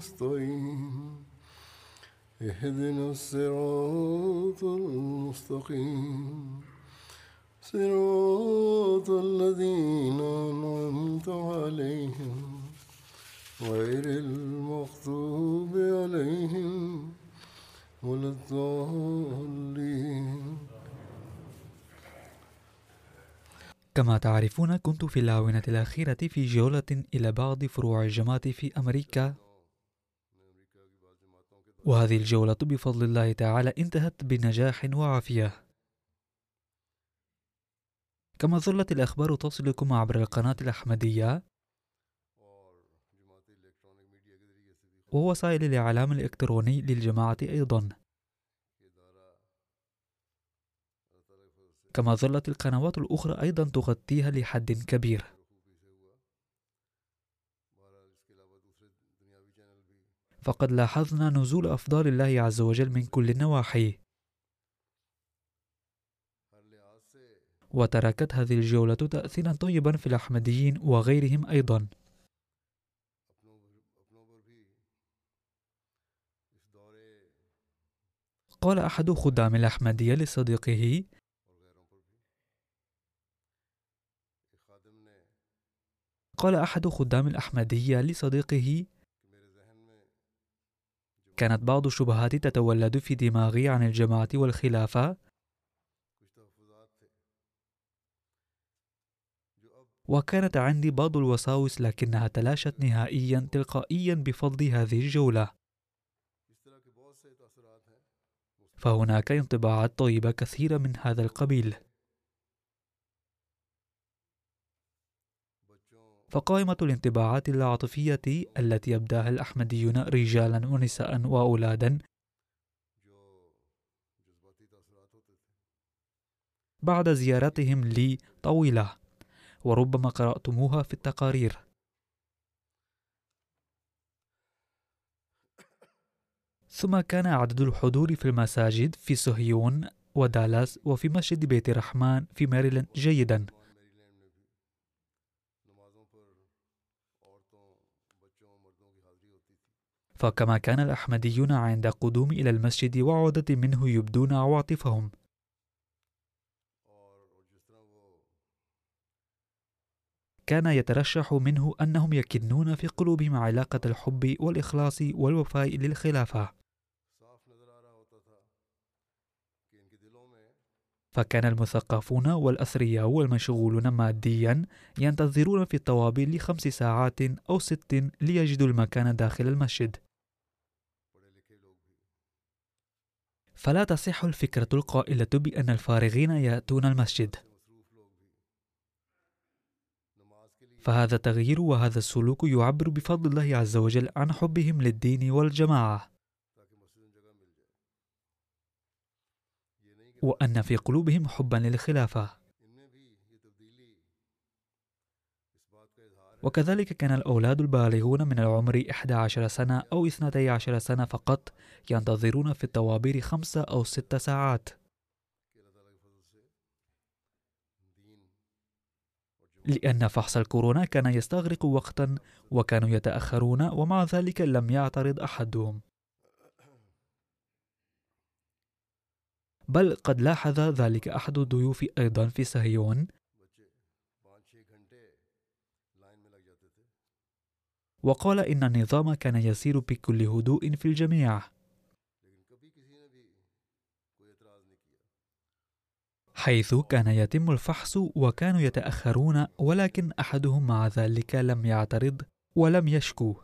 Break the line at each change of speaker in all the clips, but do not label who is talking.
نستعين اهدنا الصراط المستقيم. صراط الذين أنعمت عليهم. غير المغضوب عليهم ولا الضالين.
كما تعرفون كنت في الآونة الأخيرة في جولة إلى بعض فروع الجماعة في أمريكا. وهذه الجولة بفضل الله تعالى انتهت بنجاح وعافية. كما ظلت الأخبار تصلكم عبر القناة الأحمدية ووسائل الإعلام الإلكتروني للجماعة أيضا. كما ظلت القنوات الأخرى أيضا تغطيها لحد كبير. فقد لاحظنا نزول أفضال الله عز وجل من كل النواحي وتركت هذه الجولة تأثيرا طيبا في الأحمديين وغيرهم أيضا. قال أحد خدام الأحمدية لصديقه قال أحد خدام الأحمدية لصديقه كانت بعض الشبهات تتولد في دماغي عن الجماعة والخلافة. وكانت عندي بعض الوساوس لكنها تلاشت نهائيا تلقائيا بفضل هذه الجولة. فهناك انطباعات طيبة كثيرة من هذا القبيل. فقائمة الانطباعات العاطفية التي يبدأها الأحمديون رجالا ونساء وأولادا. بعد زيارتهم لي طويلة وربما قرأتموها في التقارير. ثم كان عدد الحضور في المساجد في صهيون ودالاس وفي مسجد بيت الرحمن في ماريلاند جيدا. فكما كان الأحمديون عند قدوم إلى المسجد وعودة منه يبدون عواطفهم. كان يترشح منه أنهم يكنون في قلوبهم علاقة الحب والإخلاص والوفاء للخلافة. فكان المثقفون والأثرياء والمشغولون ماديا ينتظرون في الطوابير لخمس ساعات أو ست ليجدوا المكان داخل المسجد. فلا تصح الفكرة القائلة بأن الفارغين يأتون المسجد. فهذا التغيير وهذا السلوك يعبر بفضل الله عز وجل عن حبهم للدين والجماعة. وأن في قلوبهم حبا للخلافة. وكذلك كان الأولاد البالغون من العمر 11 سنة أو 12 سنة فقط ينتظرون في الطوابير خمسة أو ست ساعات. لأن فحص الكورونا كان يستغرق وقتا وكانوا يتأخرون ومع ذلك لم يعترض أحدهم. بل قد لاحظ ذلك أحد الضيوف أيضا في صهيون وقال إن النظام كان يسير بكل هدوء في الجميع. حيث كان يتم الفحص وكانوا يتأخرون ولكن أحدهم مع ذلك لم يعترض ولم يشكو.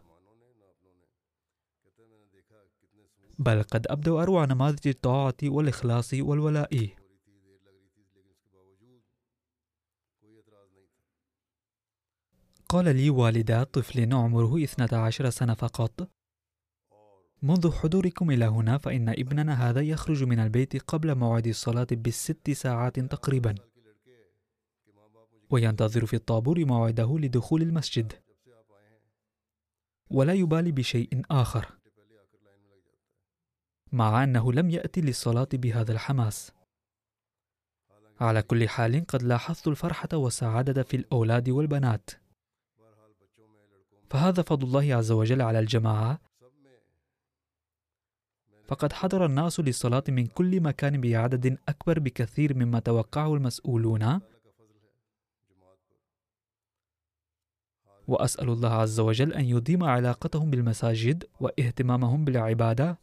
بل قد أبدوا أروع نماذج الطاعة والإخلاص والولاء. قال لي والدا طفل عمره 12 سنة فقط. منذ حضوركم إلى هنا فإن ابننا هذا يخرج من البيت قبل موعد الصلاة بست ساعات تقريبا. وينتظر في الطابور موعده لدخول المسجد. ولا يبالي بشيء آخر. مع أنه لم يأتي للصلاة بهذا الحماس. على كل حال قد لاحظت الفرحة والسعادة في الأولاد والبنات. فهذا فضل الله عز وجل على الجماعة. فقد حضر الناس للصلاة من كل مكان بعدد أكبر بكثير مما توقعه المسؤولون. وأسأل الله عز وجل أن يديم علاقتهم بالمساجد واهتمامهم بالعبادة.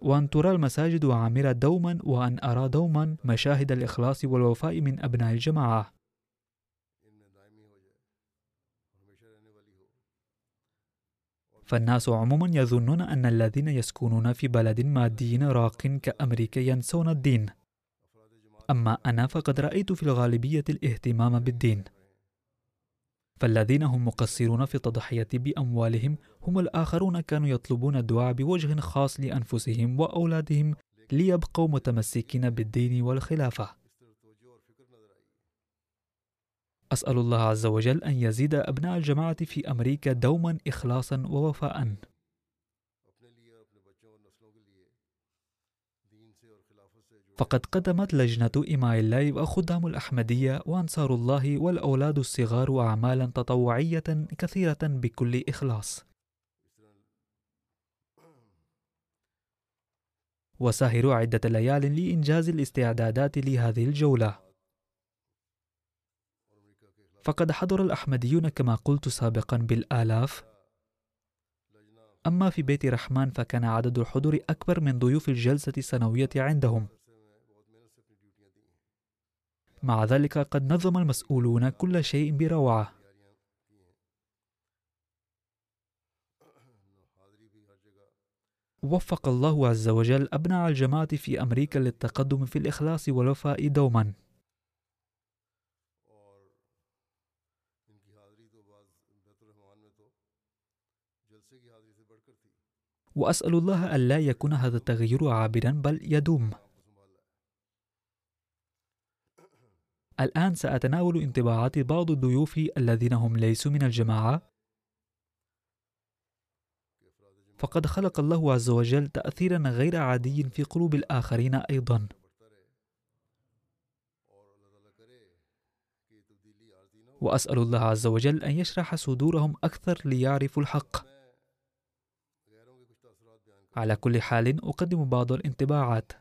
وأن ترى المساجد عامرة دوما وأن أرى دوما مشاهد الإخلاص والوفاء من أبناء الجماعة. فالناس عموما يظنون أن الذين يسكنون في بلد مادي راق كأمريكا ينسون الدين. أما أنا فقد رأيت في الغالبية الاهتمام بالدين. فالذين هم مقصرون في التضحية بأموالهم هم الآخرون كانوا يطلبون الدعاء بوجه خاص لأنفسهم وأولادهم ليبقوا متمسكين بالدين والخلافة. أسأل الله عز وجل أن يزيد أبناء الجماعة في أمريكا دوما إخلاصا ووفاء فقد قدمت لجنة إماء الله وخدام الأحمدية وأنصار الله والأولاد الصغار أعمالا تطوعية كثيرة بكل إخلاص. وساهروا عدة ليال لإنجاز الاستعدادات لهذه الجولة. فقد حضر الأحمديون كما قلت سابقا بالآلاف. أما في بيت رحمن فكان عدد الحضور أكبر من ضيوف الجلسة السنوية عندهم. مع ذلك قد نظم المسؤولون كل شيء بروعة. وفق الله عز وجل أبناء الجماعة في أمريكا للتقدم في الإخلاص والوفاء دوما. وأسأل الله ألا يكون هذا التغير عابرا بل يدوم. الآن سأتناول انطباعات بعض الضيوف الذين هم ليسوا من الجماعة. فقد خلق الله عز وجل تأثيرا غير عادي في قلوب الآخرين أيضا. وأسأل الله عز وجل أن يشرح صدورهم أكثر ليعرفوا الحق. على كل حال أقدم بعض الانطباعات.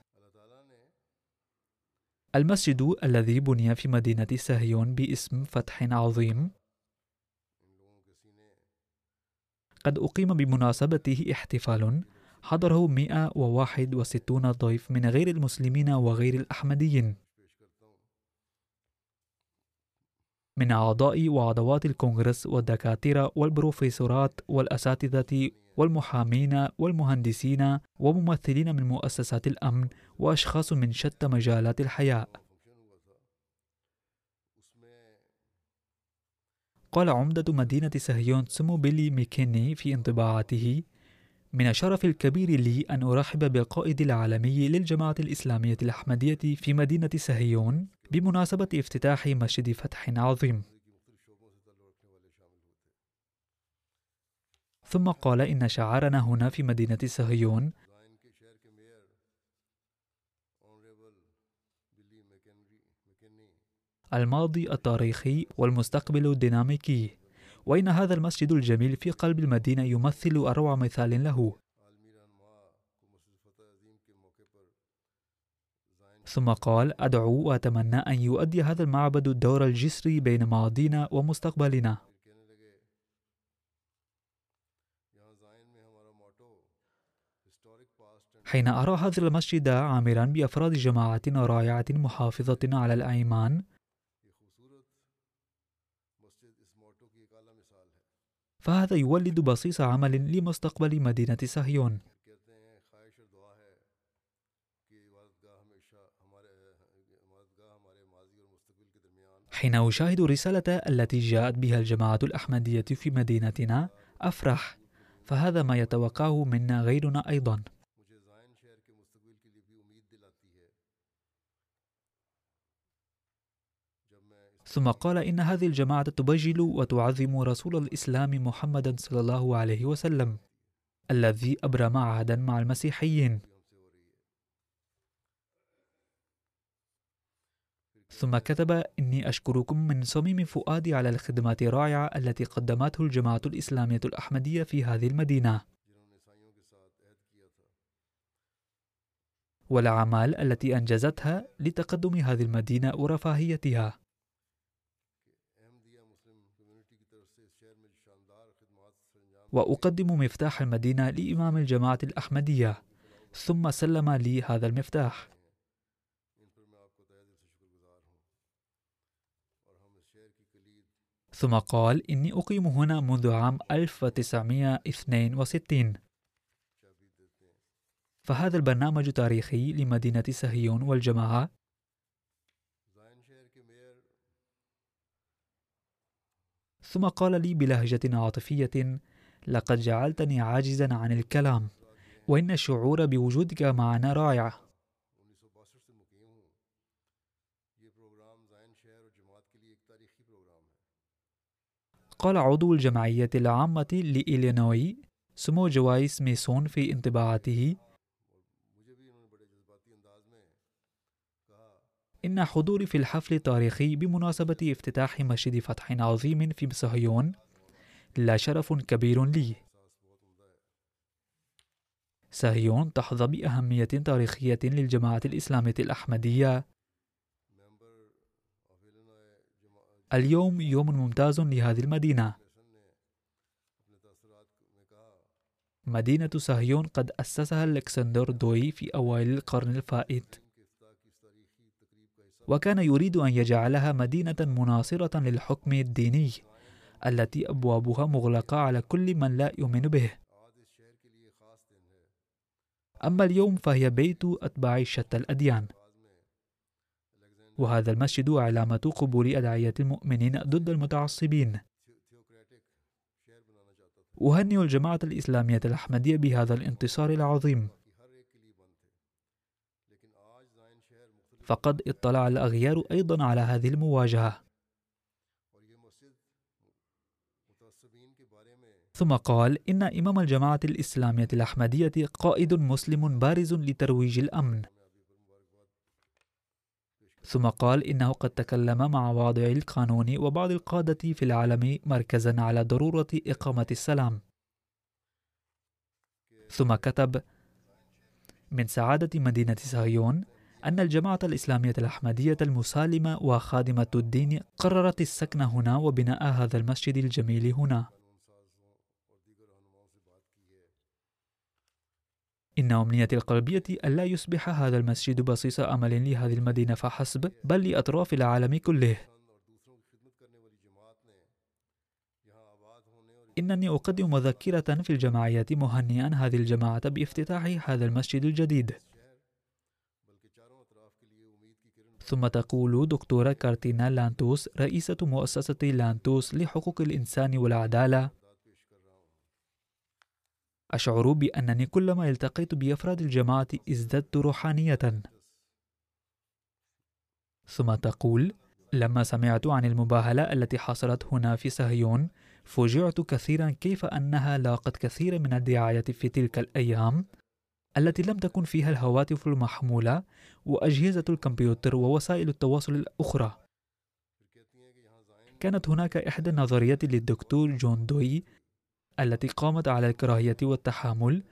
المسجد الذي بني في مدينة سهيون باسم فتح عظيم. قد أقيم بمناسبته احتفال حضره 161 ضيف من غير المسلمين وغير الأحمديين. من أعضاء وعضوات الكونغرس والدكاترة والبروفيسورات والأساتذة والمحامين والمهندسين وممثلين من مؤسسات الأمن وأشخاص من شتى مجالات الحياة. قال عمدة مدينة سهيون سمو بيلي ميكيني في انطباعاته من الشرف الكبير لي أن أرحب بالقائد العالمي للجماعة الإسلامية الأحمدية في مدينة سهيون بمناسبة افتتاح مسجد فتح عظيم. ثم قال إن شعارنا هنا في مدينة سهيون الماضي التاريخي والمستقبل الديناميكي. وإن هذا المسجد الجميل في قلب المدينة يمثل أروع مثال له. ثم قال أدعو وأتمنى أن يؤدي هذا المعبد الدور الجسري بين ماضينا ومستقبلنا. حين أرى هذا المسجد عامرا بأفراد جماعة رائعة محافظة على الأيمان فهذا يولد بصيص عمل لمستقبل مدينة صهيون. حين أشاهد الرسالة التي جاءت بها الجماعة الأحمدية في مدينتنا أفرح فهذا ما يتوقعه منا غيرنا أيضا. ثم قال إن هذه الجماعة تبجل وتعظم رسول الإسلام محمدا صلى الله عليه وسلم الذي أبرم عهدا مع المسيحيين. ثم كتب إني أشكركم من صميم فؤادي على الخدمات الرائعة التي قدمته الجماعة الإسلامية الأحمدية في هذه المدينة. والأعمال التي أنجزتها لتقدم هذه المدينة ورفاهيتها. وأقدم مفتاح المدينة لإمام الجماعة الأحمدية. ثم سلم لي هذا المفتاح. ثم قال إني أقيم هنا منذ عام 1962 فهذا البرنامج تاريخي لمدينة سهيون والجماعة. ثم قال لي بلهجة عاطفية لقد جعلتني عاجزا عن الكلام وإن الشعور بوجودك معنا رائع. قال عضو الجمعية العامة لإلينوي سمو جوايس ميسون في انطباعاته. إن حضوري في الحفل التاريخي بمناسبة افتتاح مسجد فتح عظيم في صهيون لا شرف كبير لي. سهيون تحظى بأهمية تاريخية للجماعة الإسلامية الأحمدية. اليوم يوم ممتاز لهذه المدينة. مدينة سهيون قد أسسها ألكسندر دوي في أوائل القرن الفائت. وكان يريد أن يجعلها مدينة مناصرة للحكم الديني. التي أبوابها مغلقة على كل من لا يؤمن به. أما اليوم فهي بيت أتباع شتى الأديان. وهذا المسجد علامة قبول أدعية المؤمنين ضد المتعصبين. أهنئ الجماعة الإسلامية الأحمدية بهذا الانتصار العظيم. فقد اطلع الأغيار أيضا على هذه المواجهة. ثم قال إن إمام الجماعة الإسلامية الأحمدية قائد مسلم بارز لترويج الأمن. ثم قال إنه قد تكلم مع واضعي القانون وبعض القادة في العالم مركزا على ضرورة إقامة السلام. ثم كتب من سعادة مدينة صهيون أن الجماعة الإسلامية الأحمدية المسالمة وخادمة الدين قررت السكن هنا وبناء هذا المسجد الجميل هنا. إن أمنيتي القلبية ألا يصبح هذا المسجد بصيص أمل لهذه المدينة فحسب بل لأطراف العالم كله. إنني أقدم مذكرة في الجماعية مهنئا هذه الجماعة بافتتاح هذا المسجد الجديد. ثم تقول دكتورة كارتينا لانتوس رئيسة مؤسسة لانتوس لحقوق الإنسان والعدالة أشعر بأنني كلما التقيت بأفراد الجماعة ازددت روحانية. ثم تقول لما سمعت عن المباهلة التي حصلت هنا في صهيون فوجعت كثيرا كيف أنها لاقت كثيرا من الدعاية في تلك الأيام التي لم تكن فيها الهواتف المحمولة وأجهزة الكمبيوتر ووسائل التواصل الأخرى. كانت هناك إحدى النظريات للدكتور جون دوي التي قامت على الكراهية والتحامل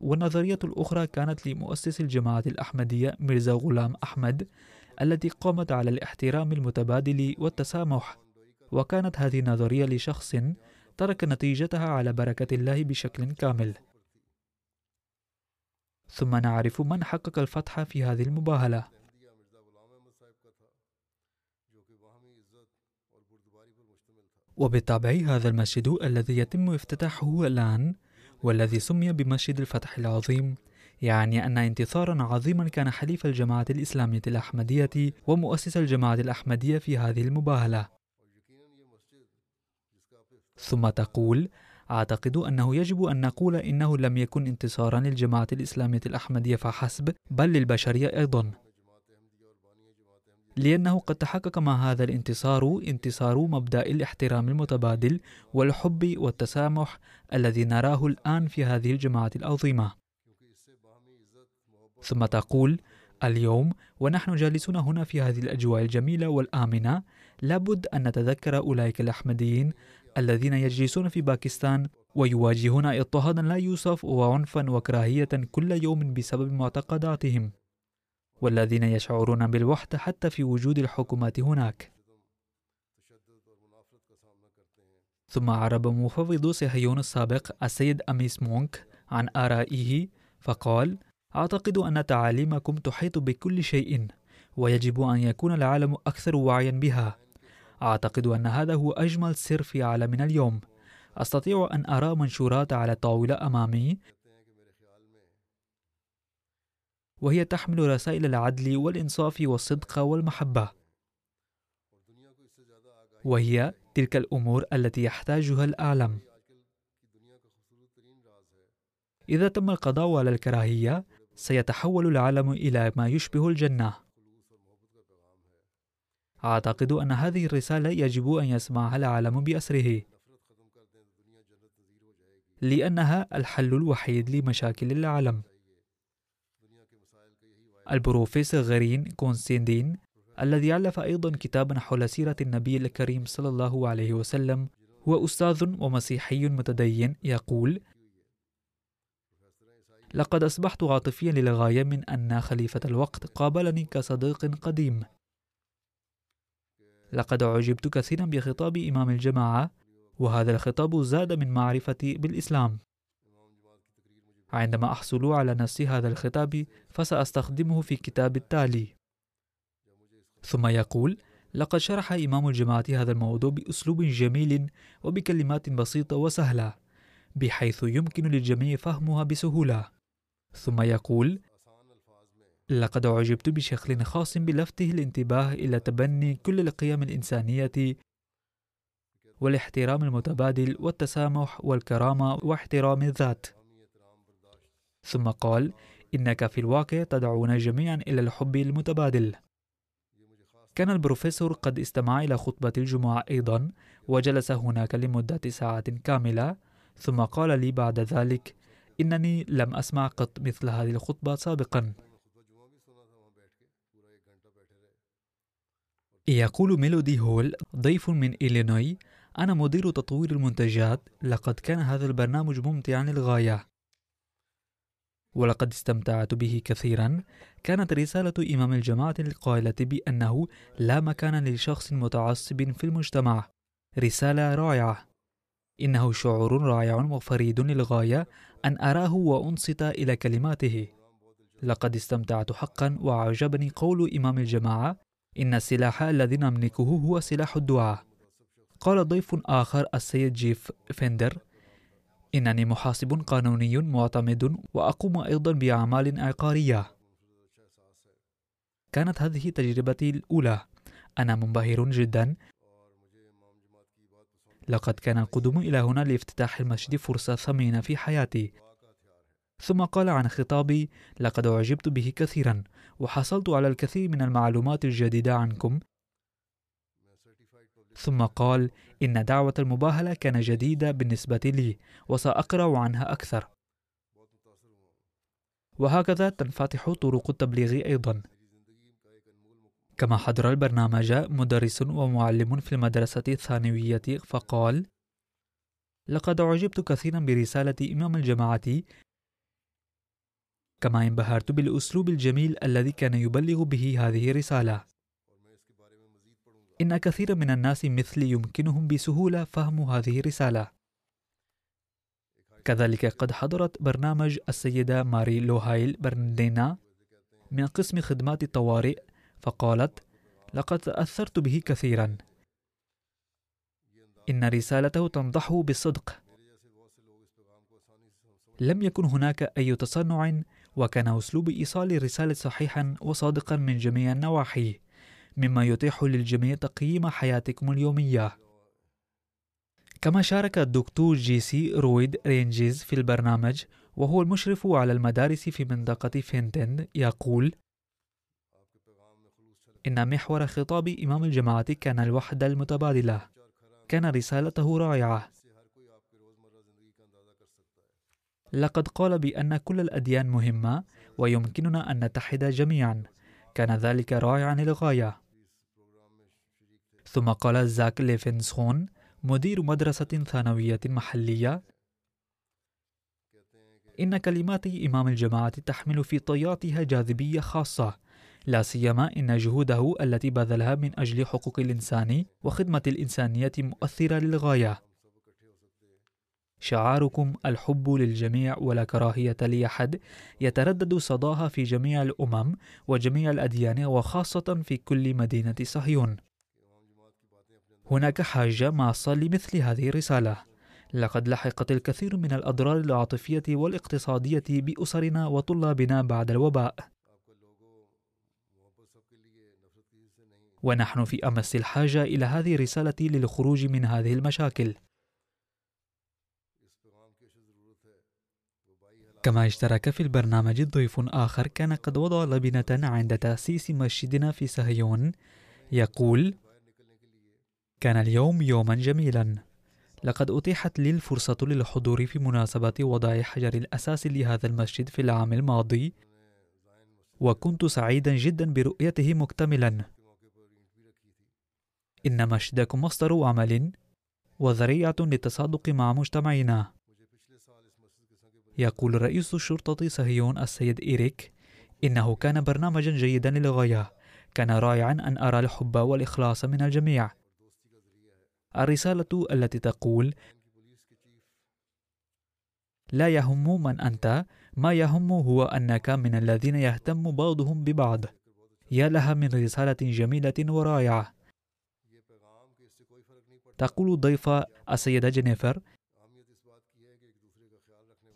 والنظرية الأخرى كانت لمؤسس الجماعة الأحمدية ميرزا غلام أحمد التي قامت على الاحترام المتبادل والتسامح. وكانت هذه النظرية لشخص ترك نتيجتها على بركة الله بشكل كامل. ثم نعرف من حقق الفتح في هذه المباهلة. وبالطبع هذا المسجد الذي يتم افتتاحه الآن والذي سمي بمسجد الفتح العظيم يعني أن انتصارا عظيما كان حليف الجماعة الإسلامية الأحمدية ومؤسس الجماعة الأحمدية في هذه المباهلة. ثم تقول أعتقد أنه يجب أن نقول إنه لم يكن انتصارا للجماعة الإسلامية الأحمدية فحسب بل للبشرية أيضا. لأنه قد تحقق مع هذا الانتصار انتصار مبدأ الاحترام المتبادل والحب والتسامح الذي نراه الآن في هذه الجماعة العظيمة. ثم تقول اليوم ونحن جالسون هنا في هذه الأجواء الجميلة والآمنة لابد أن نتذكر أولئك الأحمديين الذين يجلسون في باكستان ويواجهون إضطهادا لا يوصف وعنفا وكراهية كل يوم بسبب معتقداتهم. والذين يشعرون بالوحدة حتى في وجود الحكومات هناك. ثم عرب مفوض صهيون السابق السيد أميس مونك عن آرائه فقال أعتقد أن تعاليمكم تحيط بكل شيء ويجب أن يكون العالم أكثر وعيا بها. أعتقد أن هذا هو أجمل سر في عالمنا اليوم. أستطيع أن أرى منشورات على الطاولة أمامي وهي تحمل رسائل العدل والإنصاف والصدق والمحبة. وهي تلك الأمور التي يحتاجها العالم إذا تم القضاء على الكراهية سيتحول العالم إلى ما يشبه الجنة. أعتقد أن هذه الرسالة يجب أن يسمعها العالم بأسره. لأنها الحل الوحيد لمشاكل العالم. البروفيسور غرين كونستيندين الذي ألف أيضا كتابا حول سيرة النبي الكريم صلى الله عليه وسلم هو أستاذ ومسيحي متدين يقول لقد أصبحت عاطفيا للغاية من أن خليفة الوقت قابلني كصديق قديم. لقد أعجبت كثيرا بخطاب إمام الجماعة وهذا الخطاب زاد من معرفتي بالإسلام. عندما أحصل على نص هذا الخطاب فسأستخدمه في كتاب التالي. ثم يقول لقد شرح إمام الجماعة هذا الموضوع بأسلوب جميل وبكلمات بسيطة وسهلة بحيث يمكن للجميع فهمها بسهولة. ثم يقول لقد أعجبت بشكل خاص بلفته الانتباه إلى تبني كل القيم الإنسانية والاحترام المتبادل والتسامح والكرامة واحترام الذات. ثم قال إنك في الواقع تدعونا جميعا إلى الحب المتبادل. كان البروفيسور قد استمع إلى خطبة الجمعة أيضا وجلس هناك لمدة ساعة كاملة ثم قال لي بعد ذلك إنني لم أسمع قط مثل هذه الخطبة سابقا. يقول ميلودي هول ضيف من إلينوي أنا مدير تطوير المنتجات لقد كان هذا البرنامج ممتعا للغاية. ولقد استمتعت به كثيرا. كانت رسالة إمام الجماعة القائلة بأنه لا مكان لشخص متعصب في المجتمع. رسالة رائعة. إنه شعور رائع وفريد للغاية أن أراه وأنصت إلى كلماته. لقد استمتعت حقا وأعجبني قول إمام الجماعة إن السلاح الذي نملكه هو سلاح الدعاء. قال ضيف آخر السيد جيف فيندر إنني محاسب قانوني معتمد وأقوم أيضا بأعمال عقارية. كانت هذه تجربتي الأولى. أنا منبهر جدا. لقد كان القدوم إلى هنا لافتتاح المسجد فرصة ثمينة في حياتي. ثم قال عن خطابي لقد أعجبت به كثيرا وحصلت على الكثير من المعلومات الجديدة عنكم. ثم قال إن دعوة المباهلة كان جديدة بالنسبة لي وسأقرأ عنها أكثر. وهكذا تنفتح طرق التبليغ أيضا. كما حضر البرنامج مدرس ومعلم في المدرسة الثانوية فقال لقد أعجبت كثيرا برسالة إمام الجماعة كما انبهرت بالأسلوب الجميل الذي كان يبلغ به هذه الرسالة. إن كثير من الناس مثلي يمكنهم بسهولة فهم هذه الرسالة. كذلك قد حضرت برنامج السيدة ماري لوهايل برندينا من قسم خدمات الطوارئ فقالت لقد تأثرت به كثيرا. إن رسالته تنضحه بالصدق. لم يكن هناك أي تصنع وكان أسلوب إيصال الرسالة صحيحا وصادقا من جميع النواحي. مما يتيح للجميع تقييم حياتكم اليومية. كما شارك الدكتور جي سي رويد رينجيز في البرنامج وهو المشرف على المدارس في منطقة فينتن يقول إن محور خطاب إمام الجماعة كان الوحدة المتبادلة كان رسالته رائعة. لقد قال بأن كل الأديان مهمة ويمكننا أن نتحد جميعا كان ذلك رائعا للغاية. ثم قال زاك ليفنسون مدير مدرسة ثانوية محلية إن كلمات إمام الجماعة تحمل في طياتها جاذبية خاصة لا سيما إن جهوده التي بذلها من أجل حقوق الإنسان وخدمة الإنسانية مؤثرة للغاية. شعاركم الحب للجميع ولا كراهية لأحد يتردد صداها في جميع الأمم وجميع الأديان وخاصة في كل مدينة صهيون. هناك حاجة ماسة لمثل هذه الرسالة. لقد لحقت الكثير من الأضرار العاطفية والاقتصادية بأسرنا وطلابنا بعد الوباء. ونحن في أمس الحاجة إلى هذه الرسالة للخروج من هذه المشاكل. كما اشترك في البرنامج ضيف آخر كان قد وضع لبنة عند تأسيس مسجدنا في سهيون يقول كان اليوم يوما جميلا. لقد أتيحت لي الفرصة للحضور في مناسبة وضع حجر الأساس لهذا المسجد في العام الماضي وكنت سعيدا جدا برؤيته مكتملا. إن مسجدكم مصدر عمل وذريعة للتصادق مع مجتمعنا. يقول رئيس الشرطة صهيون السيد إيريك إنه كان برنامجا جيدا للغاية. كان رائعا أن أرى الحب والإخلاص من الجميع. الرسالة التي تقول لا يهم من أنت ما يهم هو أنك من الذين يهتم بعضهم ببعض. يا لها من رسالة جميلة ورائعة. تقول الضيفة السيدة جينيفر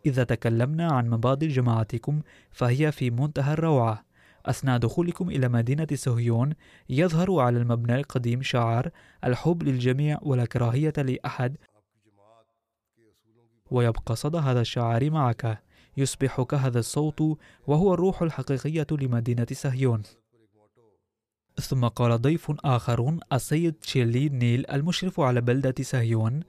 إذا تكلمنا عن مبادئ جماعتكم فهي في منتهى الروعة. أثناء دخولكم إلى مدينة صهيون يظهر على المبنى القديم شعار الحب للجميع ولا كراهية لأحد. ويبقى صدى هذا الشعار معك. يصبح كهذا الصوت وهو الروح الحقيقية لمدينة صهيون ثم قال ضيف آخر السيد شيرلي نيل المشرف على بلدة صهيون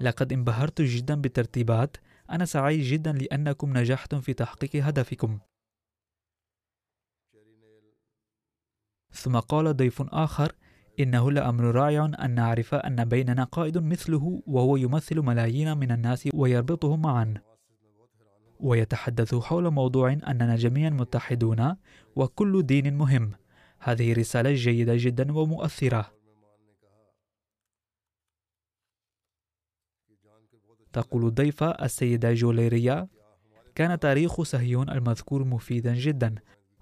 لقد انبهرت جدا بالترتيبات. أنا سعيد جدا لأنكم نجحتم في تحقيق هدفكم. ثم قال ضيف آخر إنه لأمر رائع أن نعرف أن بيننا قائد مثله وهو يمثل ملايين من الناس ويربطهم معا. ويتحدث حول موضوع أننا جميعا متحدون وكل دين مهم. هذه رسالة جيدة جدا ومؤثرة. تقول الضيفة السيدة جوليريا كان تاريخ صهيون المذكور مفيدا جدا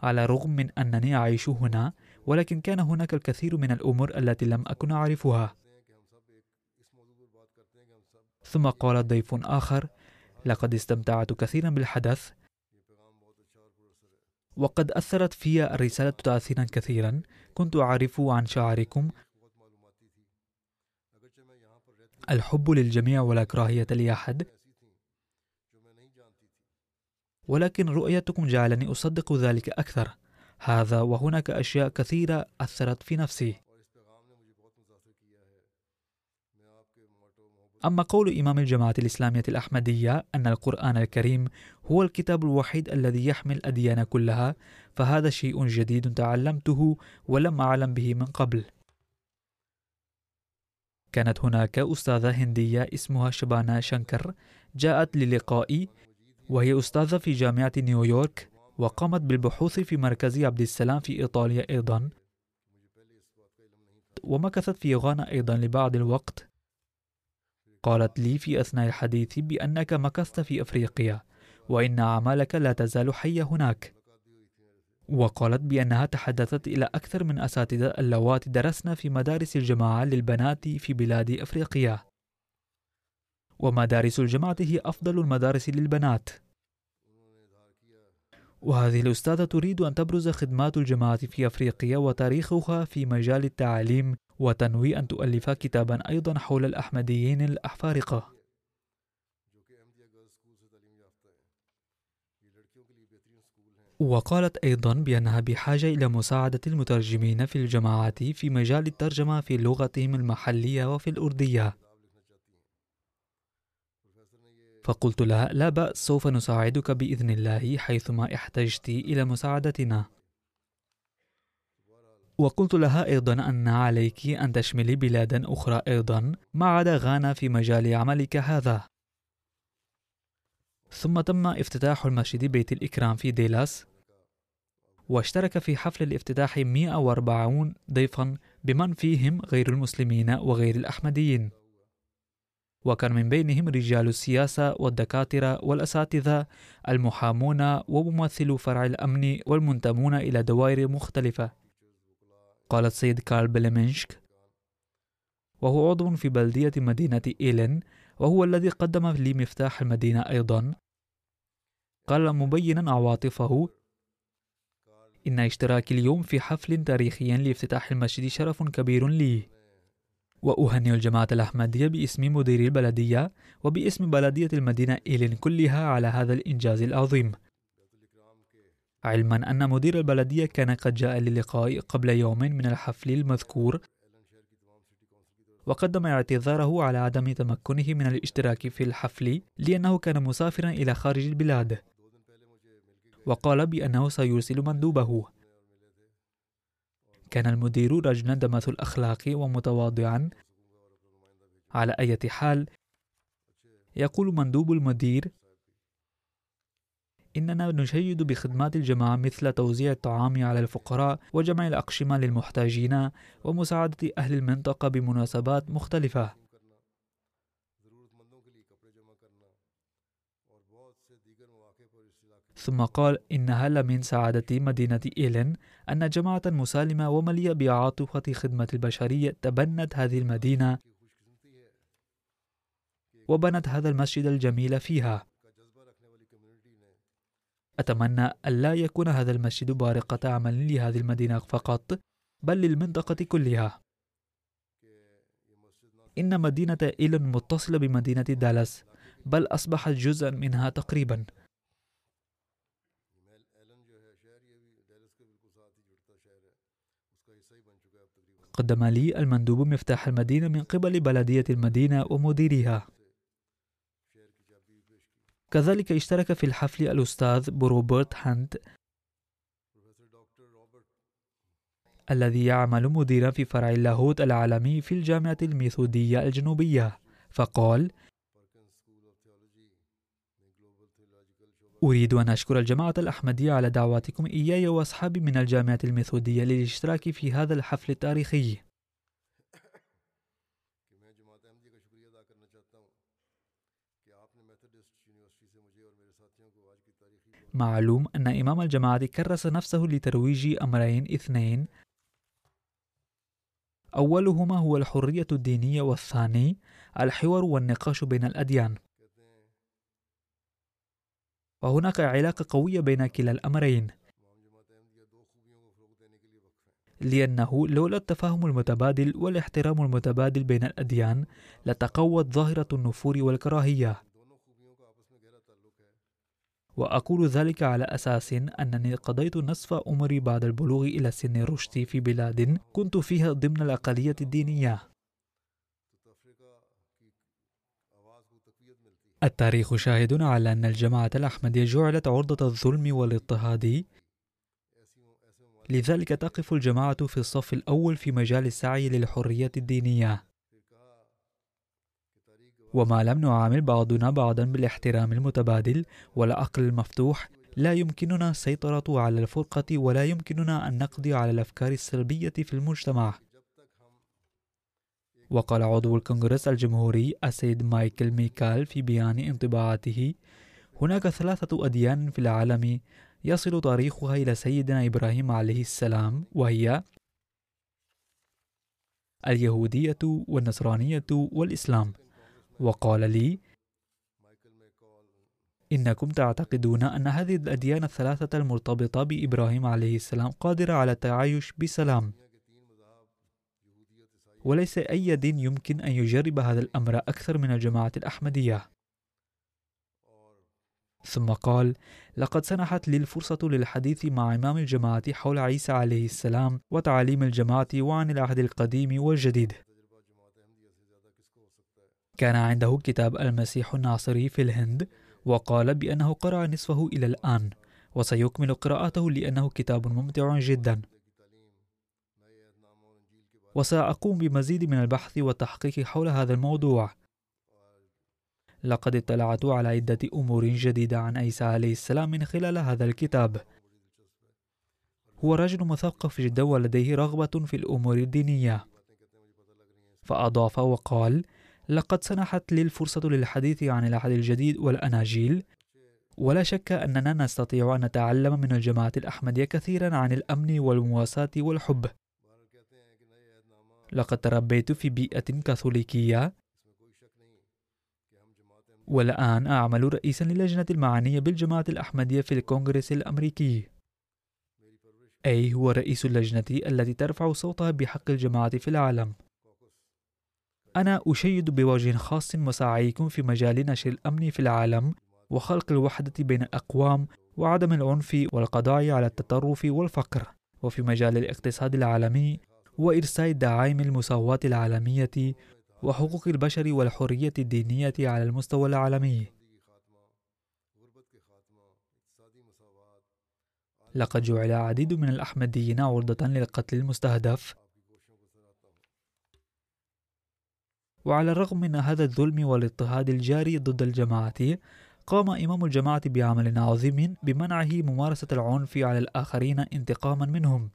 على الرغم من أنني أعيش هنا ولكن كان هناك الكثير من الأمور التي لم أكن أعرفها. ثم قال ضيف آخر لقد استمتعت كثيرا بالحدث وقد أثرت في الرسالة تأثيرا كثيرا. كنت أعرف عن شعاركم الحب للجميع ولا كراهية لأحد. ولكن رؤيتكم جعلني أصدق ذلك أكثر. هذا وهناك أشياء كثيرة أثرت في نفسي. أما قول إمام الجماعة الإسلامية الأحمدية أن القرآن الكريم هو الكتاب الوحيد الذي يحمل الأديان كلها فهذا شيء جديد تعلمته ولم أعلم به من قبل. كانت هناك أستاذة هندية اسمها شبانا شنكر جاءت للقائي وهي أستاذة في جامعة نيويورك وقامت بالبحوث في مركز عبد السلام في إيطاليا أيضا ومكثت في غانا أيضا لبعض الوقت. قالت لي في أثناء الحديث بأنك مكثت في أفريقيا وإن أعمالك لا تزال حية هناك. وقالت بأنها تحدثت إلى أكثر من أساتذة اللواتي درسن في مدارس الجماعة للبنات في بلاد أفريقيا. ومدارس الجماعة هي أفضل المدارس للبنات. وهذه الأستاذة تريد أن تبرز خدمات الجماعة في أفريقيا وتاريخها في مجال التعليم وتنوي أن تؤلف كتابا أيضا حول الأحمديين الأحفارقة. وقالت أيضا بأنها بحاجة إلى مساعدة المترجمين في الجماعات في مجال الترجمة في لغتهم المحلية وفي الأردية. فقلت لها لا بأس سوف نساعدك بإذن الله حيثما احتجت إلى مساعدتنا. وقلت لها أيضا أن عليك أن تشملي بلادا أخرى أيضا ما عدا غانا في مجال عملك هذا. ثم تم افتتاح المسجد بيت الإكرام في ديلاس واشترك في حفل الافتتاح 140 ضيفا بمن فيهم غير المسلمين وغير الأحمديين. وكان من بينهم رجال السياسة والدكاترة والأساتذة المحامون وممثلو فرع الأمن والمنتمون إلى دوائر مختلفة. قال السيد كارل بلمنشك وهو عضو في بلدية مدينة إيلين وهو الذي قدم لي مفتاح المدينة أيضا. قال مبينا عواطفه إن اشتراكي اليوم في حفل تاريخي لافتتاح المسجد شرف كبير لي. وأهنئ الجماعة الأحمدية باسم مدير البلدية وباسم بلدية المدينة إيلين كلها على هذا الإنجاز العظيم. علما أن مدير البلدية كان قد جاء للقاء قبل يوم من الحفل المذكور وقدم اعتذاره على عدم تمكنه من الاشتراك في الحفل لأنه كان مسافرا إلى خارج البلاد وقال بأنه سيرسل مندوبه. كان المدير رجلا دمث الأخلاق ومتواضعا. على أي حال يقول مندوب المدير إننا نشيد بخدمات الجماعة مثل توزيع الطعام على الفقراء وجمع الأقشمة للمحتاجين ومساعدة أهل المنطقة بمناسبات مختلفة. ثم قال إنها لمن سعادة مدينة إيلين أن جماعة مسالمة ومليئة بعاطفة خدمة البشرية تبنت هذه المدينة وبنت هذا المسجد الجميل فيها. أتمنى أن لا يكون هذا المسجد بارقة عمل لهذه المدينة فقط بل للمنطقة كلها. إن مدينة ألين متصلة بمدينة دالاس بل أصبحت جزءا منها تقريبا. قدم لي المندوب مفتاح المدينة من قبل بلدية المدينة ومديرها. كذلك اشترك في الحفل الأستاذ روبرت هانت الذي يعمل مديرا في فرع اللاهوت العالمي في الجامعة الميثودية الجنوبية فقال أريد أن أشكر الجماعة الأحمدية على دعواتكم إياي وأصحابي من الجامعة الميثودية للاشتراك في هذا الحفل التاريخي. معلوم أن إمام الجماعة كرس نفسه لترويج أمرين اثنين. أولهما هو الحرية الدينية والثاني الحوار والنقاش بين الأديان. وهناك علاقة قوية بين كلا الأمرين. لأنه لولا التفاهم المتبادل والاحترام المتبادل بين الأديان لتقوت ظاهرة النفور والكراهية. وأقول ذلك على أساس أنني قضيت نصف عمري بعد البلوغ إلى سن الرشد في بلاد كنت فيها ضمن الأقلية الدينية. التاريخ شاهد على أن الجماعة الأحمدية جعلت عرضة الظلم والاضطهاد. لذلك تقف الجماعة في الصف الأول في مجال السعي للحرية الدينية. وما لم نعامل بعضنا بعضا بالاحترام المتبادل والعقل المفتوح لا يمكننا السيطرة على الفرقة ولا يمكننا أن نقضي على الأفكار السلبية في المجتمع. وقال عضو الكونغرس الجمهوري السيد مايكل ميكال في بيان انطباعاته هناك ثلاثة أديان في العالم يصل تاريخها إلى سيدنا إبراهيم عليه السلام وهي اليهودية والنصرانية والإسلام. وقال لي إنكم تعتقدون أن هذه الأديان الثلاثة المرتبطة بإبراهيم عليه السلام قادرة على التعايش بسلام. وليس أي دين يمكن أن يجرب هذا الأمر أكثر من الجماعة الأحمدية. ثم قال لقد سنحت لي الفرصة للحديث مع إمام الجماعة حول عيسى عليه السلام وتعاليم الجماعة وعن العهد القديم والجديد. كان عنده كتاب المسيح الناصري في الهند وقال بأنه قرأ نصفه إلى الآن وسيكمل قراءته لأنه كتاب ممتع جدا. وسأقوم بمزيد من البحث والتحقيق حول هذا الموضوع. لقد اطلعت على عدة أمور جديدة عن عيسى عليه السلام من خلال هذا الكتاب. هو رجل مثقف جدا ولديه رغبة في الأمور الدينية. فأضاف وقال لقد سنحت لي الفرصة للحديث عن العهد الجديد والأناجيل. ولا شك أننا نستطيع أن نتعلم من الجماعة الأحمدية كثيرا عن الأمن والمواساة والحب. لقد تربيت في بيئة كاثوليكية. والآن أعمل رئيسا للجنة المعنية بالجماعة الأحمدية في الكونغرس الأمريكي. أي هو رئيس اللجنة التي ترفع صوتها بحق الجماعة في العالم. أنا أشيد بوجه خاص مساعيكم في مجال نشر الأمن في العالم وخلق الوحدة بين الأقوام وعدم العنف والقضاء على التطرف والفقر. وفي مجال الاقتصاد العالمي وإرساء دعائم المساواة العالمية وحقوق البشر والحرية الدينية على المستوى العالمي. لقد جعل عديد من الأحمديين عرضة للقتل المستهدف وعلى الرغم من هذا الظلم والاضطهاد الجاري ضد الجماعة قام إمام الجماعة بعمل عظيم بمنعه ممارسة العنف على الآخرين انتقاما منهم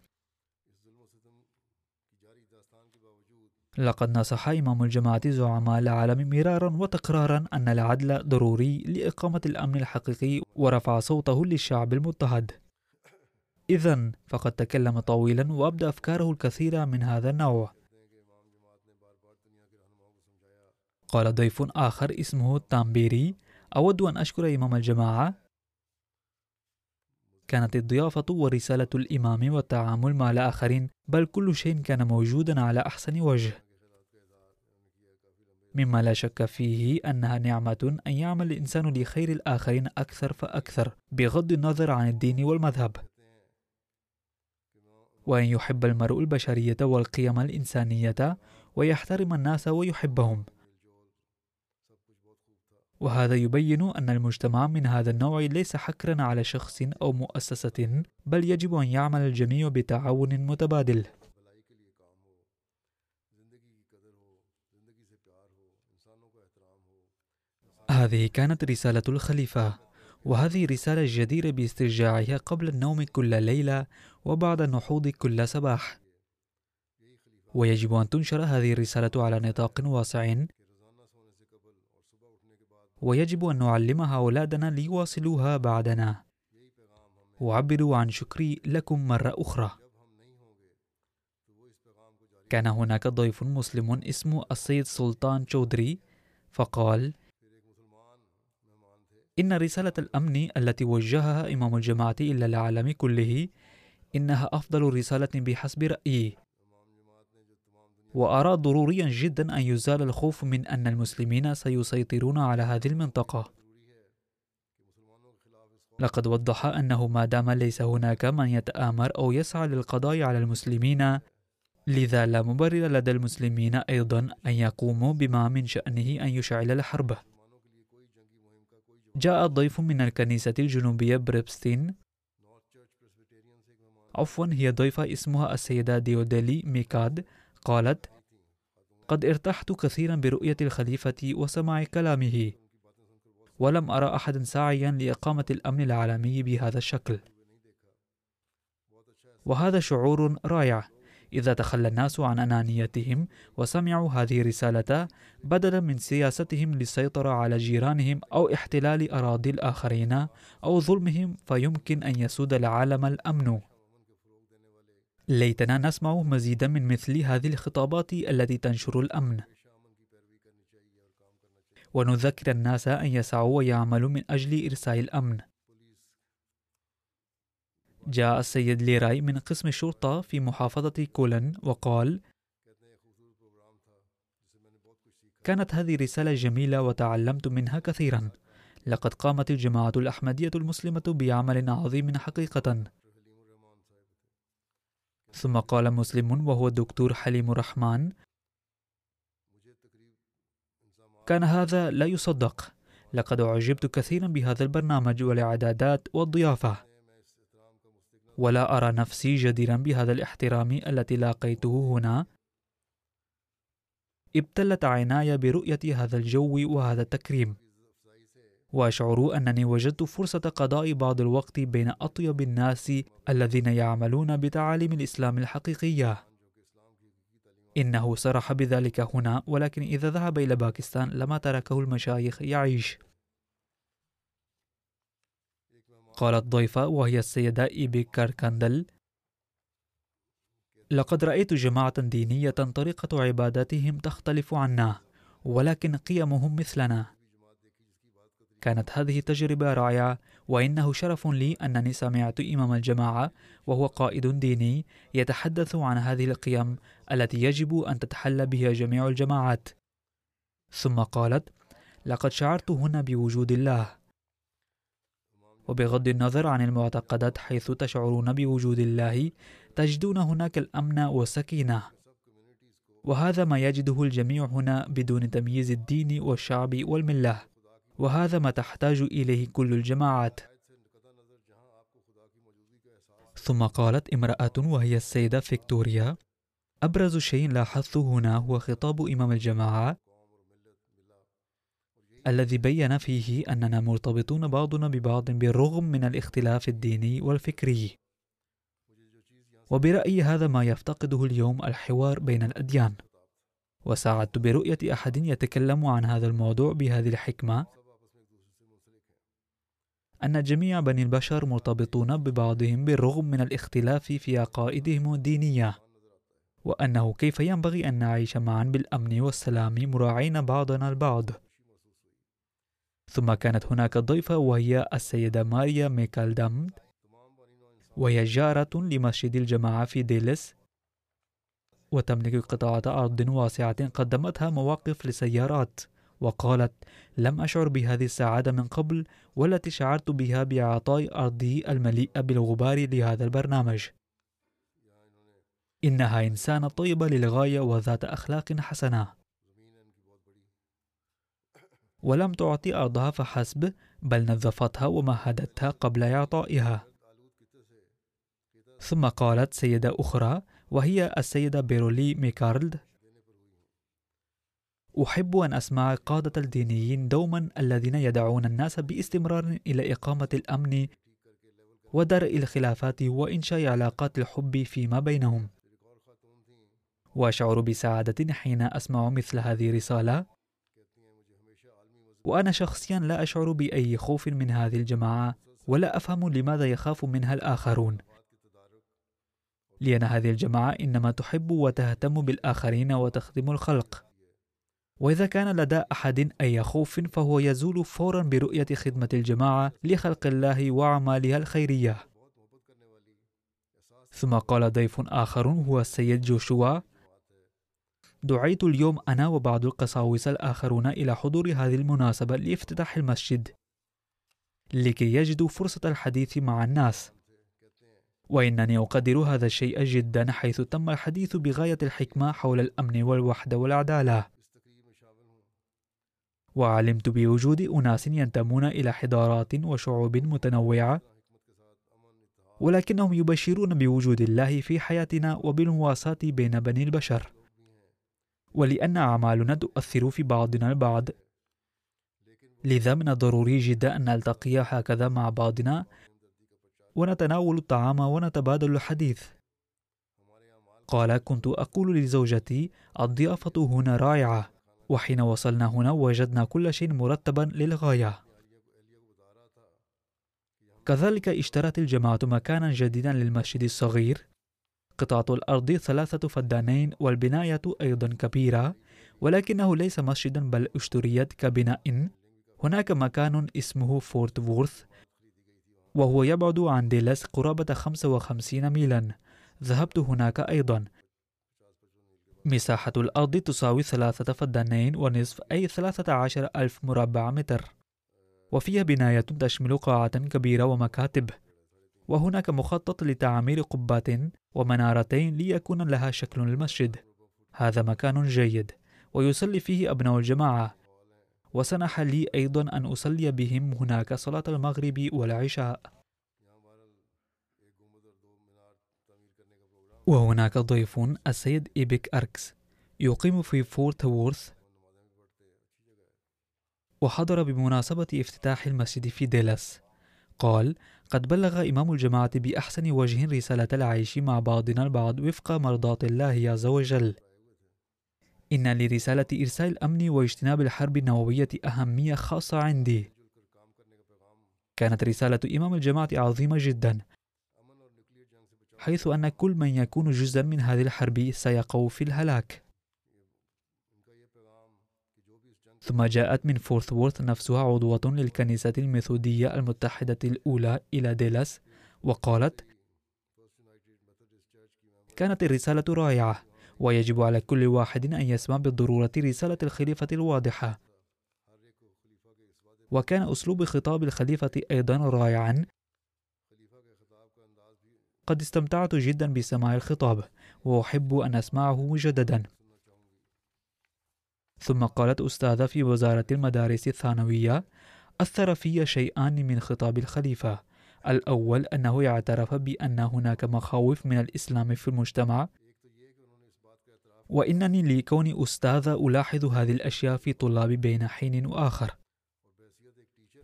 لقد نصح إمام الجماعة زعماء العالم مرارا وتكرارا أن العدل ضروري لإقامة الأمن الحقيقي ورفع صوته للشعب المضطهد. إذا فقد تكلم طويلا وأبدى أفكاره الكثيرة من هذا النوع. قال ضيف آخر اسمه تامبيري أود أن أشكر إمام الجماعة كانت الضيافة ورسالة الإمام والتعامل مع الآخرين بل كل شيء كان موجودا على أحسن وجه. مما لا شك فيه أنها نعمة أن يعمل الإنسان لخير الآخرين أكثر فأكثر بغض النظر عن الدين والمذهب. وأن يحب المرء البشرية والقيم الإنسانية ويحترم الناس ويحبهم. وهذا يبين أن المجتمع من هذا النوع ليس حكرا على شخص أو مؤسسة بل يجب أن يعمل الجميع بتعاون متبادل. هذه كانت رسالة الخليفة وهذه رسالة جديرة باسترجاعها قبل النوم كل ليلة وبعد النهوض كل صباح. ويجب أن تنشر هذه الرسالة على نطاق واسع ويجب أن نعلمها أولادنا ليواصلوها بعدنا. وعبروا عن شكري لكم مرة أخرى. كان هناك ضيف مسلم اسمه السيد سلطان چودري فقال إن رسالة الأمن التي وجهها إمام الجماعة إلى العالم كله إنها أفضل رسالة بحسب رأيي. وأرى ضروريا جدا أن يزال الخوف من أن المسلمين سيسيطرون على هذه المنطقة. لقد وضح أنه ما دام ليس هناك من يتآمر أو يسعى للقضاء على المسلمين لذا لا مبرر لدى المسلمين أيضا أن يقوموا بما من شأنه أن يشعل الحرب. جاء ضيف من الكنيسة الجنوبية بريبستين. عفوا هي ضيفة اسمها السيدة ديوديلي ميكاد. قالت قد ارتحت كثيرا برؤية الخليفة وسماع كلامه ولم أرى أحدا ساعيا لإقامة الأمن العالمي بهذا الشكل. وهذا شعور رائع. إذا تخلى الناس عن أنانيتهم وسمعوا هذه الرسالة بدلا من سياستهم للسيطرة على جيرانهم أو احتلال أراضي الآخرين أو ظلمهم فيمكن أن يسود العالم الأمن. ليتنا نسمع مزيدا من مثل هذه الخطابات التي تنشر الأمن. ونذكر الناس أن يسعوا ويعملوا من أجل إرساء الأمن. جاء السيد ليراي من قسم الشرطة في محافظة كولن وقال كانت هذه رسالة جميلة وتعلمت منها كثيرا. لقد قامت الجماعة الأحمدية المسلمة بعمل عظيم حقيقة. ثم قال مسلم وهو الدكتور حليم الرحمن كان هذا لا يصدق. لقد أعجبت كثيرا بهذا البرنامج والإعدادات والضيافة. ولا أرى نفسي جديرا بهذا الاحترام التي لاقيته هنا. ابتلت عيناي برؤية هذا الجو وهذا التكريم. وأشعر أنني وجدت فرصة قضاء بعض الوقت بين أطيب الناس الذين يعملون بتعاليم الإسلام الحقيقية. إنه صرح بذلك هنا ولكن إذا ذهب إلى باكستان لما تركه المشايخ يعيش. قالت ضيفة وهي السيدة إيبي كاركاندل لقد رأيت جماعة دينية طريقة عباداتهم تختلف عنا ولكن قيمهم مثلنا. كانت هذه تجربة رائعة وإنه شرف لي أنني سمعت إمام الجماعة وهو قائد ديني يتحدث عن هذه القيم التي يجب أن تتحلى بها جميع الجماعات. ثم قالت لقد شعرت هنا بوجود الله وبغض النظر عن المعتقدات حيث تشعرون بوجود الله تجدون هناك الأمن والسكينة. وهذا ما يجده الجميع هنا بدون تمييز الدين والشعب والملة. وهذا ما تحتاج إليه كل الجماعات. ثم قالت امرأة وهي السيدة فيكتوريا أبرز شيء لاحظته هنا هو خطاب إمام الجماعة الذي بين فيه أننا مرتبطون بعضنا ببعض بالرغم من الاختلاف الديني والفكري. وبرأيي هذا ما يفتقده اليوم الحوار بين الأديان. وسعدت برؤية أحد يتكلم عن هذا الموضوع بهذه الحكمة أن جميع بني البشر مرتبطون ببعضهم بالرغم من الاختلاف في عقائدهم الدينية وأنه كيف ينبغي أن نعيش معا بالأمن والسلام مراعين بعضنا البعض. ثم كانت هناك ضيفة وهي السيدة ماريا ميكالدام وهي جارة لمسجد الجماعة في ديلس وتملك قطعة أرض واسعة قدمتها مواقف لسيارات. وقالت لم أشعر بهذه السعادة من قبل والتي شعرت بها بإعطاء أرضي المليئة بالغبار لهذا البرنامج. إنها إنسانة طيبة للغاية وذات أخلاق حسنة. ولم تعطي أرضها فحسب بل نظفتها ومهدتها قبل إعطائها. ثم قالت سيدة أخرى وهي السيدة بيرولي ميكارلد أحب أن أسمع قادة الدينيين دوما الذين يدعون الناس باستمرار إلى إقامة الأمن ودرء الخلافات وإنشاء علاقات الحب فيما بينهم. وأشعر بسعادة حين أسمع مثل هذه الرسالة وأنا شخصيا لا أشعر بأي خوف من هذه الجماعة ولا أفهم لماذا يخاف منها الآخرون. لأن هذه الجماعة إنما تحب وتهتم بالآخرين وتخدم الخلق. وإذا كان لدى أحد أي خوف فهو يزول فورا برؤية خدمة الجماعة لخلق الله وأعمالها الخيرية. ثم قال ضيف آخر هو السيد جوشوا دعيت اليوم أنا وبعض القساوسة الآخرون إلى حضور هذه المناسبة لافتتاح المسجد لكي يجدوا فرصة الحديث مع الناس. وإنني أقدر هذا الشيء جدا حيث تم الحديث بغاية الحكمة حول الأمن والوحدة والعدالة. وعلمت بوجود أناس ينتمون إلى حضارات وشعوب متنوعة ولكنهم يبشرون بوجود الله في حياتنا وبالمواساة بين بني البشر. ولأن أعمالنا تؤثر في بعضنا البعض. لذا من الضروري جدا أن نلتقي هكذا مع بعضنا ونتناول الطعام ونتبادل الحديث. قال كنت أقول لزوجتي الضيافة هنا رائعة وحين وصلنا هنا وجدنا كل شيء مرتبا للغاية. كذلك اشترت الجماعة مكانا جديدا للمسجد الصغير. قطعة الأرض ثلاثة فدانين والبناية أيضا كبيرة ولكنه ليس مسجدا بل اشتريت كبناء. هناك مكان اسمه فورت وورث وهو يبعد عن دالاس قرابة 55 ميلا. ذهبت هناك أيضا. مساحة الأرض تساوي ثلاثة فدانين ونصف أي ثلاثة عشر ألف مربع متر. وفيها بناية تشمل قاعة كبيرة ومكاتب. وهناك مخطط لتعمير قبات ومنارتين ليكون لها شكل المسجد هذا مكان جيد ويصلي فيه أبناء الجماعة. وسنح لي أيضا أن أصلي بهم هناك صلاة المغرب والعشاء. وهناك ضيف السيد إيبك أركس يقيم في فورت وورث وحضر بمناسبة افتتاح المسجد في ديلاس. قال قد بلغ إمام الجماعة بأحسن وجه رسالة العيش مع بعضنا البعض وفق مرضاة الله عز وجل. إن لرسالة إرسال الأمن واجتناب الحرب النووية أهمية خاصة عندي. كانت رسالة إمام الجماعة عظيمة جدا. حيث أن كل من يكون جزءا من هذه الحرب سيقع في الهلاك. ثم جاءت من فورت وورث نفسها عضوة للكنيسة الميثودية المتحدة الأولى إلى دالاس وقالت كانت الرسالة رائعة ويجب على كل واحد أن يسمع بالضرورة رسالة الخليفة الواضحة. وكان أسلوب خطاب الخليفة أيضا رائعا قد استمتعت جدا بسماع الخطاب وأحب أن أسمعه مجددا. ثم قالت أستاذة في وزارة المدارس الثانوية أثر في شيئان من خطاب الخليفة. الأول أنه اعترف بأن هناك مخاوف من الإسلام في المجتمع. وإنني لكوني أستاذة ألاحظ هذه الأشياء في طلابي بين حين وآخر.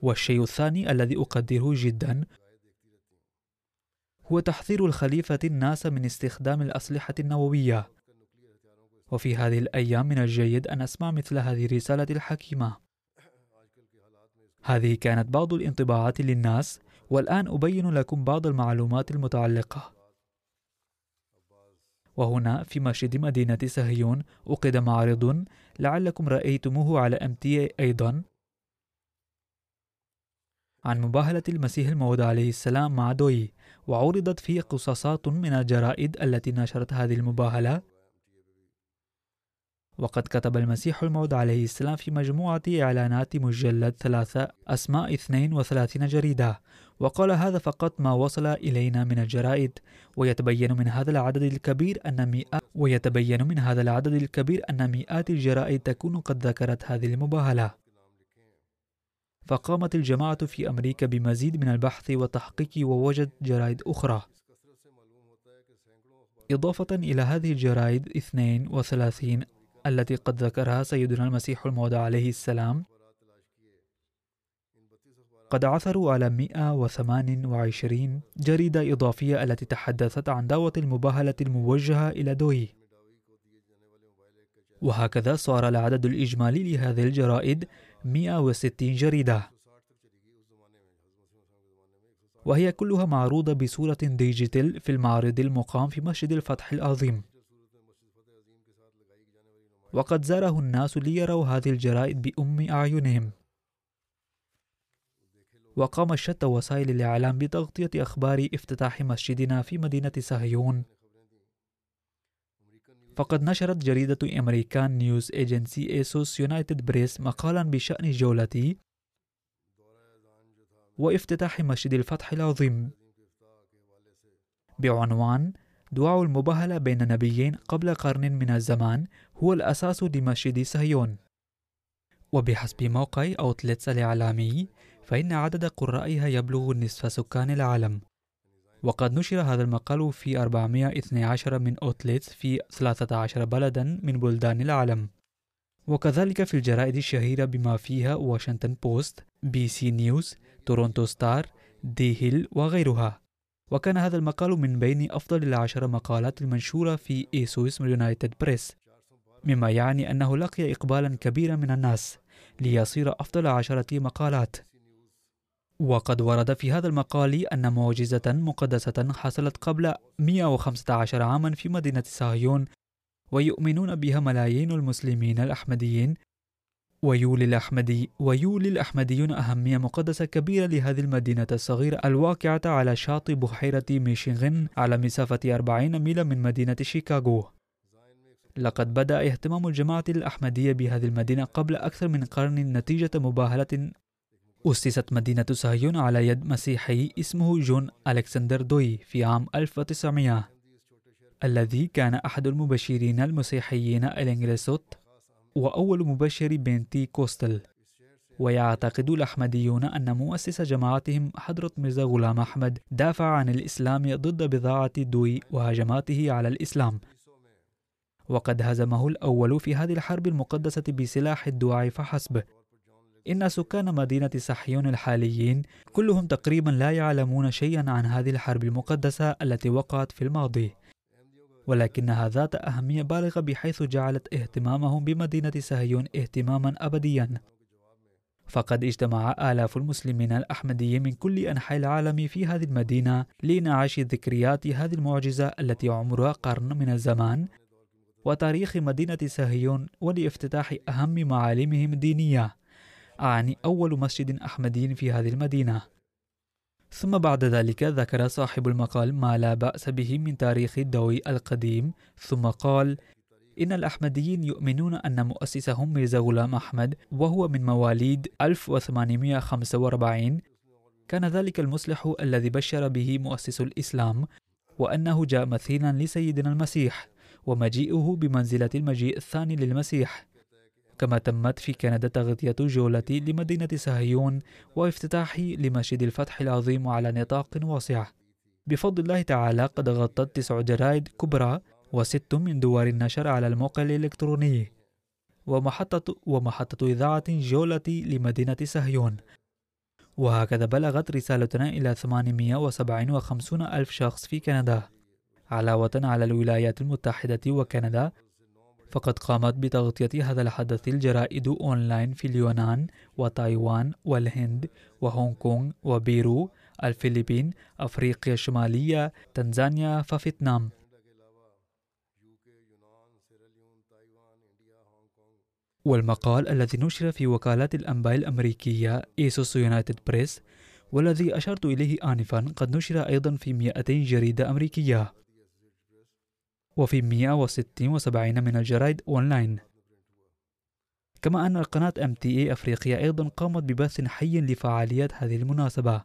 والشيء الثاني الذي أقدره جدا هو تحذير الخليفة الناس من استخدام الأسلحة النووية. وفي هذه الأيام من الجيد أن أسمع مثل هذه الرسالة الحكيمة. هذه كانت بعض الانطباعات للناس والآن أبين لكم بعض المعلومات المتعلقة. وهنا في مسجد مدينة سهيون أقد معرض لعلكم رأيتموه على أمتي أيضا. عن مباهلة المسيح الموعود عليه السلام مع دوي. وعرضت فيه قصصات من الجرائد التي نشرت هذه المباهلة. وقد كتب المسيح الموعود عليه السلام في مجموعة إعلانات مجلد ثلاثة أسماء 32 جريدة وقال هذا فقط ما وصل إلينا من الجرائد. ويتبين من هذا العدد الكبير أن مئات ويتبين من هذا العدد الكبير أن مئات الجرائد تكون قد ذكرت هذه المباهلة. فقامت الجماعة في أمريكا بمزيد من البحث والتحقيق ووجد جرائد أخرى. إضافة إلى هذه الجرائد 32 التي قد ذكرها سيدنا المسيح الموعود عليه السلام قد عثروا على 128 جريدة إضافية التي تحدثت عن دعوة المباهلة الموجهة إلى دوي. وهكذا صار العدد الإجمالي لهذه الجرائد 160 جريدة. وهي كلها معروضة بصورة digital في المعرض المقام في مسجد الفتح العظيم. وقد زاره الناس ليروا هذه الجرائد بأم أعينهم. وقام شتى وسائل الإعلام بتغطية أخبار افتتاح مسجدنا في مدينة صهيون فقد نشرت جريدة أمريكان نيوز إيجنسي إيسوس يونايتد بريس مقالا بشأن جولتي وافتتاح مسجد الفتح العظيم. بعنوان دعاء المباهلة بين نبيين قبل قرن من الزمان هو الأساس لمسجد صهيون وبحسب موقع outlets الإعلامي فإن عدد قرائها يبلغ نصف سكان العالم. وقد نشر هذا المقال في 412 من outlets في 13 بلدا من بلدان العالم. وكذلك في الجرائد الشهيرة بما فيها واشنطن بوست، ABC News، تورونتو ستار، The Hill وغيرها. وكان هذا المقال من بين أفضل العشر مقالات المنشورة في أسوشيتد برس مما يعني أنه لقي إقبالا كبيرا من الناس ليصير أفضل عشرة مقالات. وقد ورد في هذا المقال أن معجزة مقدسة حصلت قبل 115 عاما في مدينة صهيون ويؤمنون بها ملايين المسلمين الأحمديين. ويولي الأحمدي ويولي الأحمديون أهمية مقدسة كبيرة لهذه المدينة الصغيرة الواقعة على شاطئ بحيرة ميشيغن على مسافة 40 ميلا من مدينة شيكاغو. لقد بدأ اهتمام الجماعة الأحمدية بهذه المدينة قبل أكثر من قرن نتيجة مباهلة أسست مدينة صهيون على يد مسيحي اسمه جون ألكسندر دوي في عام 1900 الذي كان أحد المبشرين المسيحيين evangelist وأول مبشر بنتي كوستل. ويعتقد الأحمديون أن مؤسس جماعتهم حضرة مرزا غلام أحمد دافع عن الإسلام ضد بضاعة دوي وهجماته على الإسلام. وقد هزمه الأول في هذه الحرب المقدسة بسلاح الدعاء فحسب. إن سكان مدينة صحيون الحاليين كلهم تقريبا لا يعلمون شيئا عن هذه الحرب المقدسة التي وقعت في الماضي. ولكنها ذات أهمية بالغة بحيث جعلت اهتمامهم بمدينة صهيون اهتماما أبديا. فقد اجتمع آلاف المسلمين الأحمديين من كل أنحاء العالم في هذه المدينة لإنعاش ذكريات هذه المعجزة التي عمرها قرن من الزمان وتاريخ مدينة صهيون ولافتتاح أهم معالمهم الدينية أعني أول مسجد أحمدي في هذه المدينة. ثم بعد ذلك ذكر صاحب المقال ما لا بأس به من تاريخ الدوي القديم. ثم قال إن الأحمديين يؤمنون أن مؤسسهم ميرزا غلام أحمد وهو من مواليد 1845 كان ذلك المصلح الذي بشر به مؤسس الإسلام وأنه جاء مثيلا لسيدنا المسيح ومجيئه بمنزلة المجيء الثاني للمسيح. كما تمت في كندا تغطية جولة لمدينة صهيون وافتتاح لمسجد الفتح العظيم على نطاق واسع. بفضل الله تعالى قد غطت تسع جرائد كبرى وست من دوار النشر على الموقع الإلكتروني. ومحطة, ومحطة إذاعة جولة لمدينة صهيون وهكذا بلغت رسالتنا إلى 857 ألف شخص في كندا. علاوة على الولايات المتحدة وكندا فقد قامت بتغطية هذا الحدث الجرائد أونلاين في اليونان وتايوان والهند وهونغ كونغ وبيرو الفلبين أفريقيا الشمالية تنزانيا وفيتنام والمقال الذي نشر في وكالة الأنباء الأمريكية أسوشيتد برس والذي أشرت إليه آنفا قد نشر أيضا في 200 جريدة أمريكية. وفي 176 من الجرائد أونلاين. كما أن القناة MTA أفريقيا أيضا قامت ببث حي لفعاليات هذه المناسبة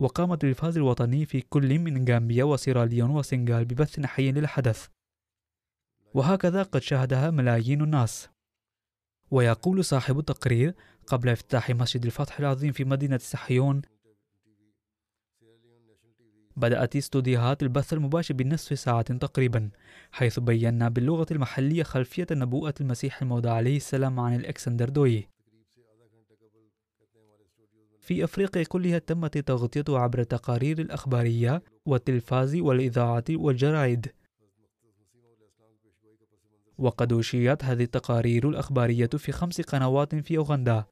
وقام التلفاز الوطني في كل من غامبيا وسيراليون وسنغال ببث حي للحدث. وهكذا قد شاهدها ملايين الناس. ويقول صاحب التقرير قبل افتتاح مسجد الفتح العظيم في مدينة سحيون بدأت استوديوهات البث المباشر بنصف ساعة تقريبا حيث بينا باللغة المحلية خلفية نبوءة المسيح الموعود عليه السلام عن الإكسندر دوي. في أفريقيا كلها تمت تغطيته عبر التقارير الأخبارية والتلفاز والإذاعة والجرائد. وقد أشيرت هذه التقارير الأخبارية في خمس قنوات في أوغندا.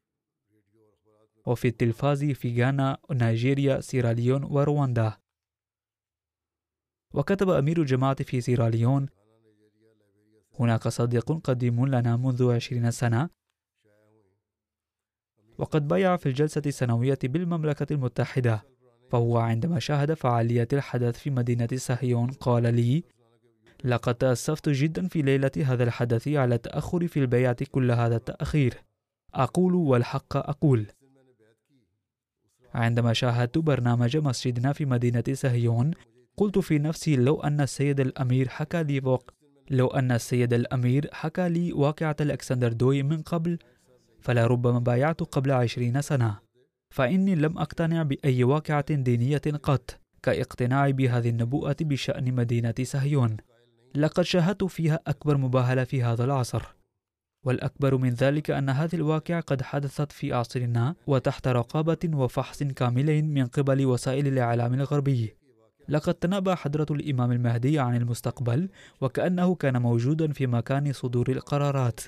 وفي التلفاز في غانا ونيجيريا سيراليون ورواندا. وكتب أمير الجماعة في سيراليون هناك صديق قديم لنا منذ عشرين سنة. وقد بيع في الجلسة السنوية بالمملكة المتحدة. فهو عندما شاهد فعالية الحدث في مدينة سهيون قال لي لقد تأسفت جدا في ليلة هذا الحدث على التأخر في البيعة كل هذا التأخير. أقول والحق أقول. عندما شاهدت برنامج مسجدنا في مدينة سهيون قلت في نفسي لو أن السيد الأمير حكى لي وق... لو أن السيد الأمير حكى لي واقعة الأكسندر دوي من قبل فلربما بايعت قبل عشرين سنة. فإني لم أقتنع بأي واقعة دينية قط كاقتناعي بهذه النبوءة بشأن مدينة صهيون لقد شاهدت فيها أكبر مباهلة في هذا العصر. والأكبر من ذلك أن هذه الواقعة قد حدثت في عصرنا وتحت رقابة وفحص كاملين من قبل وسائل الإعلام الغربي. لقد تنبأ حضرة الإمام المهدي عن المستقبل وكأنه كان موجودا في مكان صدور القرارات.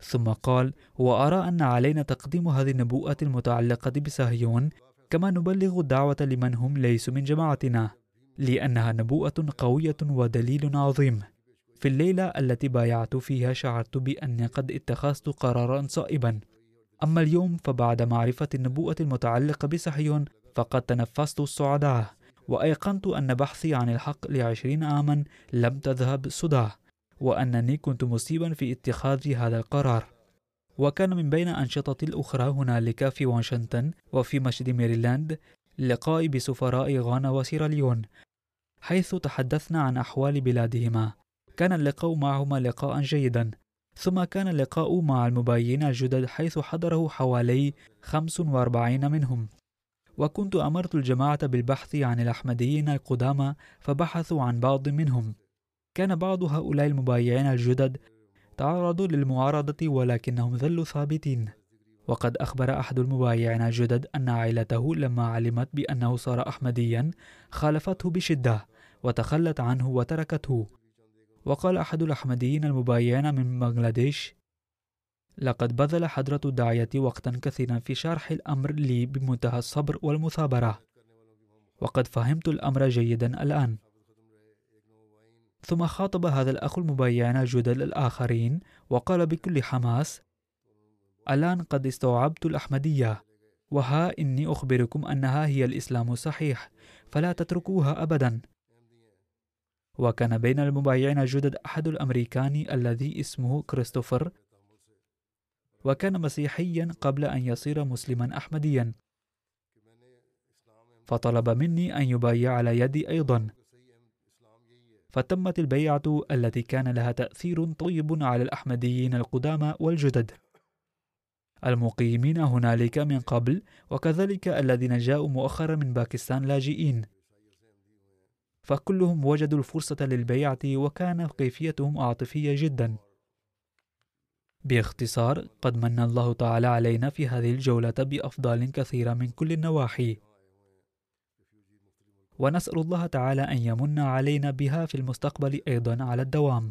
ثم قال وأرى أن علينا تقديم هذه النبوءة المتعلقة بصهيون كما نبلغ الدعوة لمن هم ليسوا من جماعتنا لأنها نبوءة قوية ودليل عظيم. في الليلة التي بايعت فيها شعرت بأني قد اتخذت قرارا صائبا. أما اليوم فبعد معرفة النبوءة المتعلقة بصهيون فقد تنفست الصعداء وأيقنت أن بحثي عن الحق لعشرين عاما لم تذهب سدى وأنني كنت مصيبا في اتخاذ هذا القرار. وكان من بين أنشطتي الأخرى هنالك في واشنطن وفي مسجد ميريلاند لقائي بسفراء غانا وسيراليون حيث تحدثنا عن أحوال بلادهما. كان اللقاء معهما لقاء جيدا. ثم كان اللقاء مع المبايعين الجدد حيث حضره حوالي 45 منهم. وكنت أمرت الجماعة بالبحث عن الأحمديين القدامى فبحثوا عن بعض منهم. كان بعض هؤلاء المبايعين الجدد تعرضوا للمعارضة ولكنهم ظلوا ثابتين. وقد أخبر أحد المبايعين الجدد أن عائلته لما علمت بأنه صار أحمديا خالفته بشدة وتخلت عنه وتركته. وقال أحد الأحمديين المبايعين من بنغلاديش لقد بذل حضرة الداعية وقتا كثيرا في شرح الأمر لي بمنتهى الصبر والمثابرة. وقد فهمت الأمر جيدا الآن. ثم خاطب هذا الأخ المبايعين الجدد الآخرين وقال بكل حماس الآن قد استوعبت الأحمدية وها إني أخبركم أنها هي الإسلام الصحيح فلا تتركوها أبدا. وكان بين المبايعين الجدد أحد الأمريكان الذي اسمه كريستوفر وكان مسيحيا قبل أن يصير مسلما أحمديا. فطلب مني أن يبايع على يدي أيضا. فتمت البيعة التي كان لها تأثير طيب على الأحمديين القدامى والجدد. المقيمين هنالك من قبل وكذلك الذين جاءوا مؤخرا من باكستان لاجئين. فكلهم وجدوا الفرصة للبيعة وكان كيفيتهم عاطفية جدا. باختصار قد من الله تعالى علينا في هذه الجولة بأفضال كثيرة من كل النواحي. ونسأل الله تعالى أن يمن علينا بها في المستقبل أيضا على الدوام.